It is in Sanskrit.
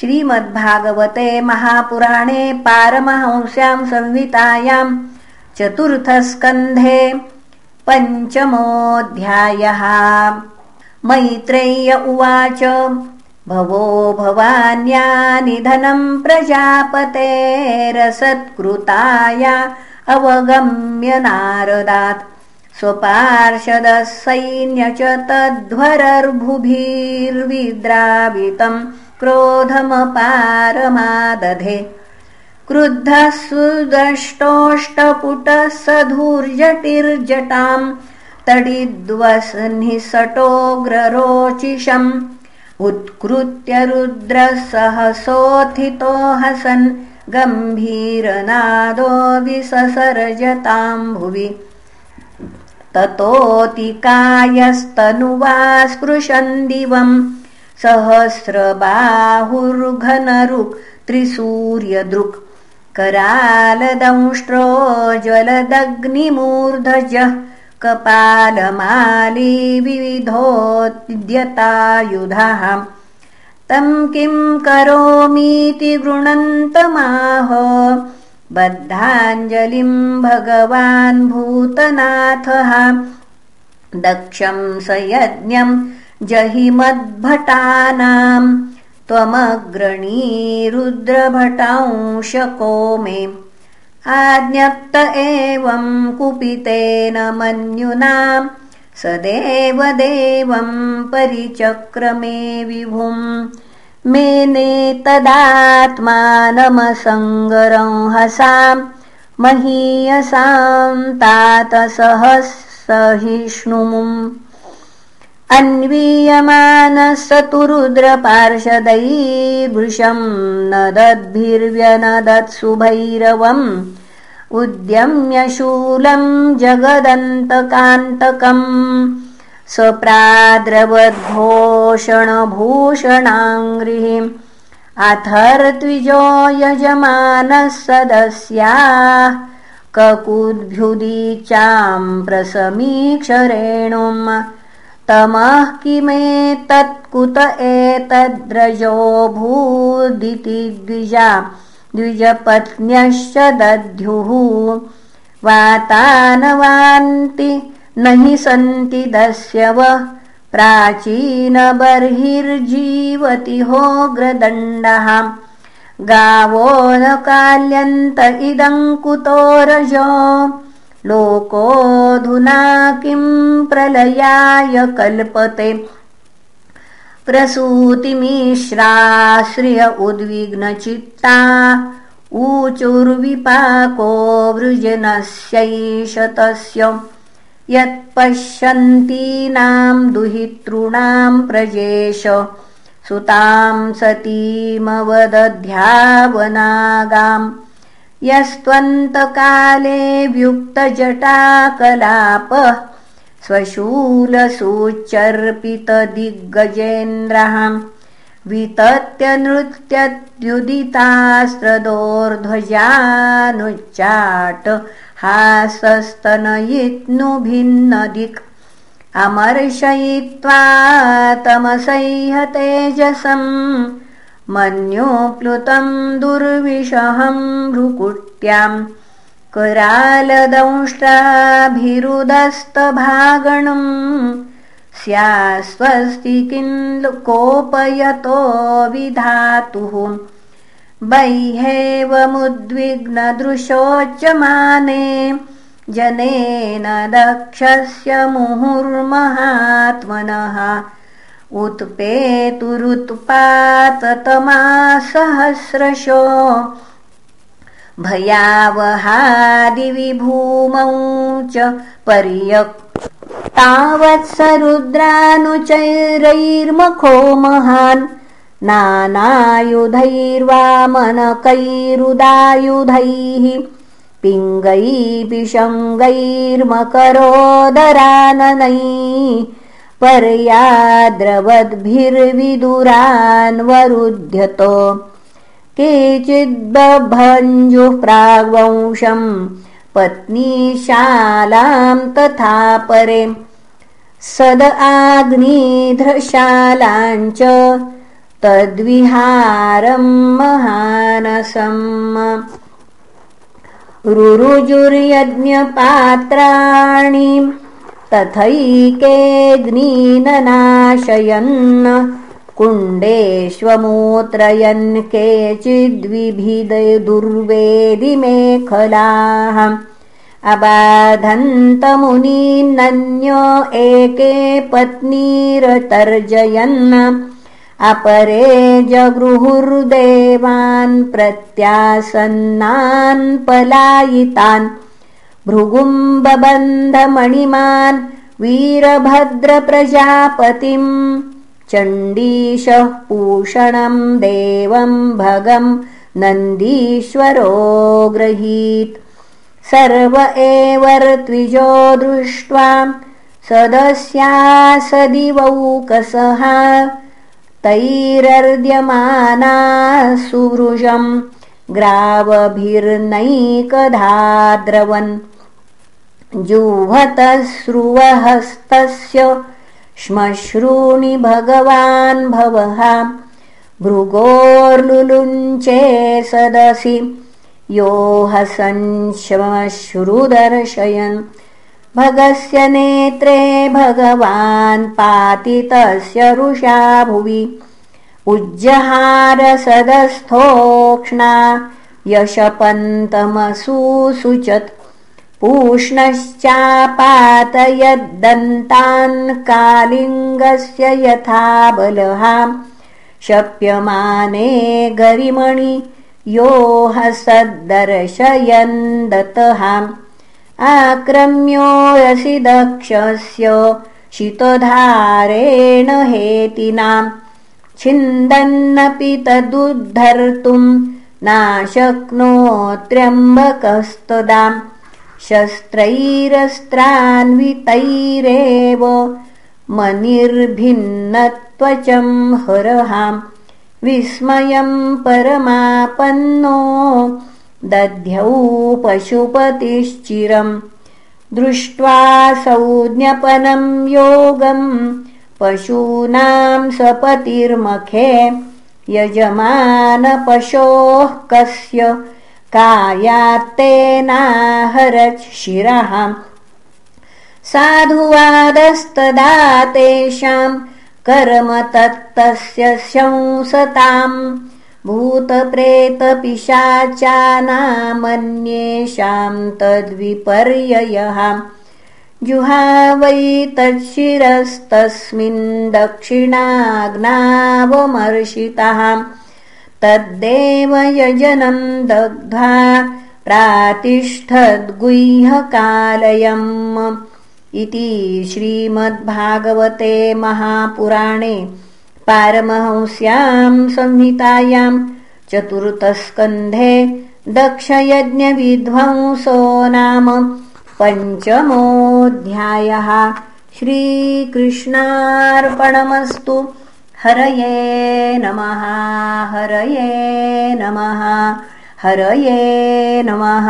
श्रीमद्भागवते महापुराणे पारमहंस्यां संहितायां चतुर्थस्कन्धे पञ्चमोऽध्यायः। मैत्रेय्य उवाच भवो भवान्या निधनं प्रजापतेरसत्कृताय अवगम्य नारदात्। स्वपार्षदः सैन्य च तध्वरर्भुभिर्विद्रावितम् क्रोधमपारमादधे। क्रुद्धः सुदष्टोष्टपुटः सधूर्जटिर्जटाम् तडिद्वसनिसटोग्ररोचिषम्। उत्कृत्य रुद्रः सहसोत्थितो हसन् गम्भीरनादो विससर्जताम् भुवि ततोऽतिकायस्तनुवा स्पृशन्दिवम् सहस्रबाहुर्घनरुक् त्रिसूर्यदृक् करालदंष्ट्रो ज्वलदग्निमूर्धजः कपालमाली विविधोद्यतायुधः। तम् किम् करोमीति गृणन्तमाह बद्धाञ्जलिम् भगवान् भूतनाथः। दक्षम् स यज्ञम् जहिमद्भटानाम् त्वमग्रणीरुद्रभटांशको मे आज्ञप्त एवम् कुपितेन मन्युनाम् स देवदेवम् परिचक्रमे विभुम् मेनेतदात्मानमसङ्गरंहसाम् महीयसाम् तात सहिष्णुमुम् अन्वीयमानः स तु रुद्रपार्षदैर्भृशम् न दद्भिर्व्यनदत्सुभैरवम् उद्यम्य शूलम् जगदन्तकान्तकम् स्वप्राद्रवद्भूषणभूषणाङ्घ्रिः अथर्त्विजो यजमानः सदस्याः ककुद्भ्युदीचाम् प्रसमीक्षरेणुम् किमेतत्कुत एतद्रजो भूदिति द्विजा। द्विजपत्न्यश्च दध्युः। वातानवान्ति न हि सन्ति दस्यवः प्राचीनबर्हिर्जीवति होग्रदण्डः। गावो न काल्यन्त इदम् कुतो रजो लोकोऽधुना किम् प्रलयाय कल्पते? प्रसूतिमिश्राश्रिय उद्विग्नचित्ता ऊचुर्विपाको वृजनस्यैष तस्य यत्पश्यन्तीनाम् दुहितॄणाम् प्रजेश सुताम् सतीमवदध्यावनागाम् यस्त्वन्तकाले व्युक्तजटाकलापः स्वशूलसूच्चर्पितदिग्गजेन्द्रः वितत्य नृत्यद्युदितास्त्रदोर्ध्वजानुच्चाट हासस्तनयित्नुभिन्नदिक् अमर्शयित्वा तमसह्यतेजसम् मन्योप्लुतम् दुर्विषहम् भ्रुकुट्याम् करालदंष्टाभिरुदस्तभागणम् स्यास्वस्ति किम् कोपयतो विधातुः बह्येवमुद्विग्नदृशोच्यमाने जनेन दक्षस्य मुहुर्महात्मनः उत्पेतुरुत्पाततमासहस्रशो भयावहादिविभूमौ च पर्यक् तावत्स रुद्रानुचैरैर्मखो महान् नानायुधैर्वामनकैरुदायुधैः पर्याद्रवद्भिर्विदुरान्वरुध्यत। केचिद्बभञ्जुः प्राग्वंशम् पत्नीशालाम् तथा परे। सद आग्निधृशालाम् च तद्विहारं महानसम्। रुरुजुर्यज्ञपात्राणि तथैकेऽग्निननाशयन् कुण्डेष्वमूत्रयन् केचिद्विभिदे दुर्वेदिमेखलाः अबाधन्तमुनीनन्यो एके पत्नीरतर्जयन्। अपरे जगृहुर्देवान् प्रत्यासन्नान् पलायितान् भृगुम्बबन्धमणिमान् वीरभद्रप्रजापतिम् चण्डीशः पूषणम् देवम् भगम् नन्दीश्वरो ग्रहीत् सर्व एवर्त्विजो दृष्ट्वा सदस्या सदिवौकसः तैरर्द्यमाना सुवृशम् ग्रावभिर्नैकधाद्रवन् जुह्वतश्रुवहस्तस्य श्मश्रूणि भगवान् भवः भृगोर्लुलुञ्चे सदसि यो हसन् भगस्य नेत्रे भगवान् पातितस्य रुषा भुवि उज्जहारसदस्थोक्ष्णा यशपन्तमसूसुचत् पूष्णश्चापातयद्दन्तान् कालिङ्गस्य यथा बलहा शप्यमाने गरिमणि यो हसद्दर्शयन्दतः आक्रम्योऽसि दक्षस्य शितधारेण हेतिनाम् छिन्दन्नपि तदुद्धर्तुम् नाशक्नोत्र्यम्बकस्तदाम् शस्त्रैरस्त्रान्वितैरेव मनिर्भिन्नत्वचम् हरहाम्। विस्मयम् परमापन्नो दध्यौ पशुपतिश्चिरम्। दृष्ट्वा संज्ञपनम् योगम् पशूनाम् सपतिर्मखे यजमानपशोः कस्य कायात्तेनाहरत् शिरः। साधुवादस्तदा तेषाम् कर्म तत्तस्य शंसताम् भूतप्रेतपिशाचानामन्येषाम् तद्विपर्ययः जुहावै तच्छिरस्तस्मिन् दक्षिणाग्नावमर्शितः तद्देव यजनम् दग्ध्वा प्रातिष्ठद्गुह्यकालयम् इति श्रीमद्भागवते महापुराणे पारमहंस्याम् संहितायाम् चतुर्थस्कन्धे दक्षयज्ञविध्वंसो नाम पञ्चमोऽध्यायः श्रीकृष्णार्पणमस्तु। हरये नमः हरये नमः हरये नमः